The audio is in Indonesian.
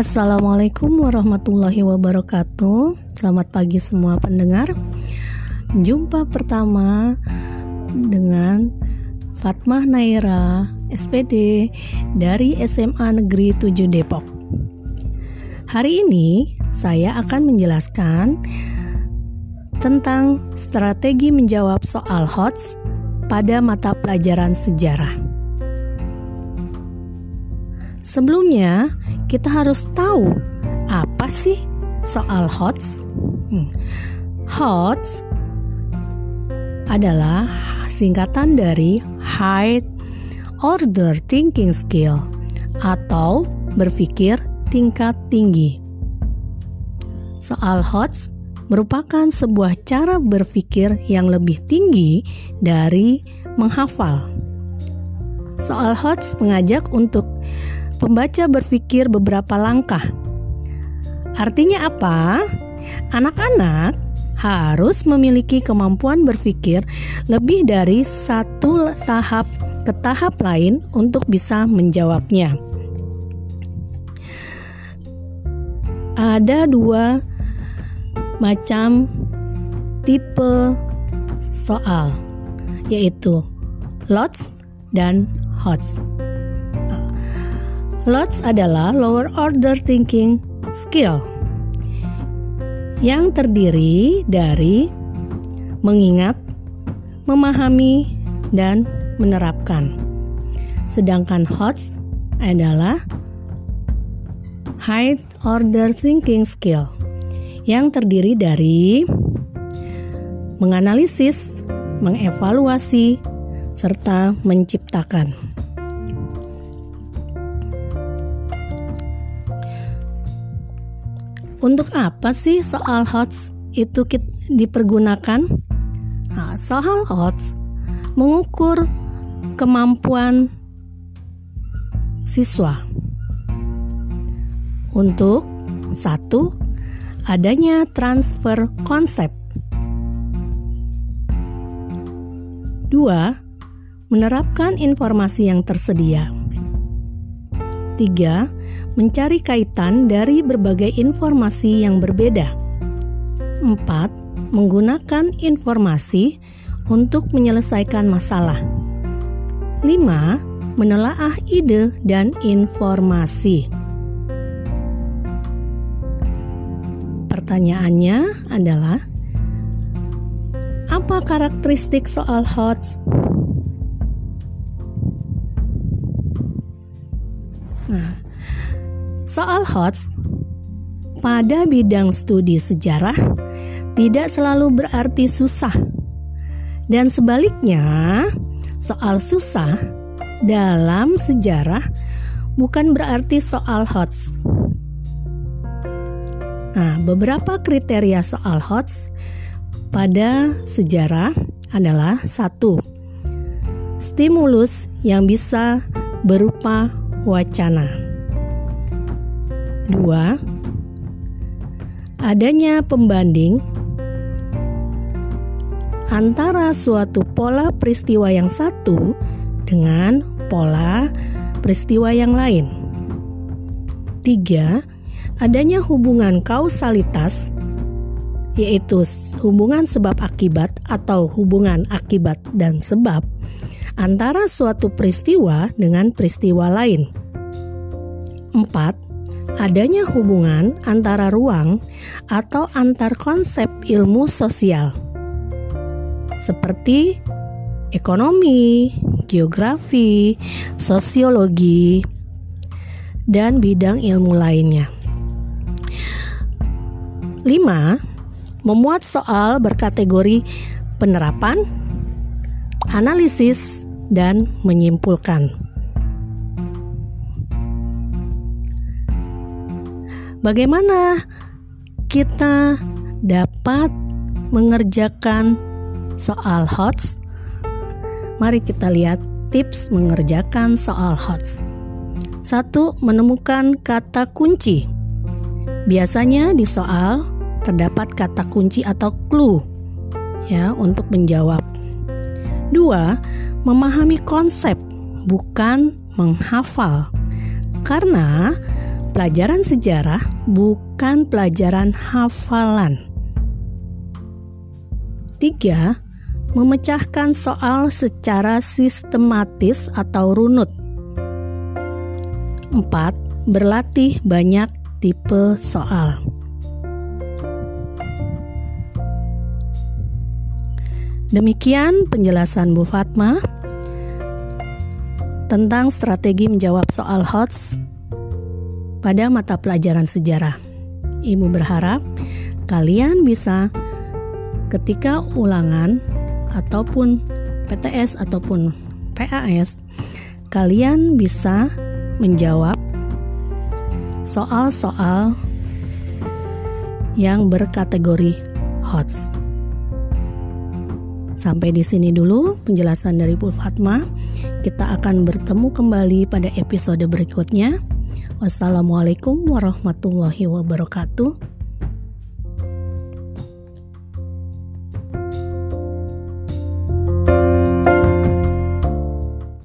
Assalamualaikum warahmatullahi wabarakatuh. Selamat pagi semua pendengar. Jumpa pertama dengan Fatmah Naira, SPD dari SMA Negeri 7 Depok. Hari ini saya akan menjelaskan tentang strategi menjawab soal HOTS pada mata pelajaran sejarah. Sebelumnya, kita harus tahu apa sih soal HOTS. Hmm. HOTS adalah singkatan dari High Order Thinking Skill atau berpikir tingkat tinggi. Soal HOTS merupakan sebuah cara berpikir yang lebih tinggi dari menghafal. Soal HOTS mengajak untuk pembaca berpikir beberapa langkah. Artinya apa? Anak-anak harus memiliki kemampuan berpikir lebih dari satu tahap ke tahap lain untuk bisa menjawabnya. Ada dua macam tipe soal, yaitu lots dan hots. Lots adalah lower order thinking skill yang terdiri dari mengingat, memahami, dan menerapkan. Sedangkan HOTS adalah high order thinking skill yang terdiri dari menganalisis, mengevaluasi, serta menciptakan. Untuk apa sih soal HOTS itu dipergunakan? Nah, soal HOTS mengukur kemampuan siswa untuk satu adanya transfer konsep. Dua, menerapkan informasi yang tersedia. Tiga, mencari kaitan dari berbagai informasi yang berbeda. Empat, menggunakan informasi untuk menyelesaikan masalah. Lima, menelaah ide dan informasi. Pertanyaannya adalah, apa karakteristik soal HOTS? Nah, soal HOTS pada bidang studi sejarah tidak selalu berarti susah. Dan sebaliknya, soal susah dalam sejarah bukan berarti soal HOTS. Nah, beberapa kriteria soal HOTS pada sejarah adalah satu, stimulus yang bisa berupa wacana. Dua, adanya pembanding antara suatu pola peristiwa yang satu dengan pola peristiwa yang lain. Tiga, adanya hubungan kausalitas yaitu hubungan sebab akibat atau hubungan akibat dan sebab antara suatu peristiwa dengan peristiwa lain. 4. Adanya hubungan antara ruang atau antar konsep ilmu sosial seperti ekonomi, geografi, sosiologi, dan bidang ilmu lainnya. 5. Memuat soal berkategori penerapan, analisis, dan menyimpulkan. Bagaimana kita dapat mengerjakan soal HOTS? Mari kita lihat tips mengerjakan soal HOTS. Satu, menemukan kata kunci. Biasanya di soal terdapat kata kunci atau clue ya untuk menjawab. Dua, memahami konsep bukan menghafal. Karena Pelajaran sejarah bukan pelajaran hafalan. 3. Memecahkan soal secara sistematis atau runut. 4. Berlatih banyak tipe soal. Demikian penjelasan Bu Fatma tentang strategi menjawab soal HOTS pada mata pelajaran sejarah. Ibu berharap kalian bisa ketika ulangan ataupun PTS ataupun PAS kalian bisa menjawab soal-soal yang berkategori HOTS. Sampai di sini dulu penjelasan dari Bu Fatma. Kita akan bertemu kembali pada episode berikutnya. Wassalamualaikum warahmatullahi wabarakatuh.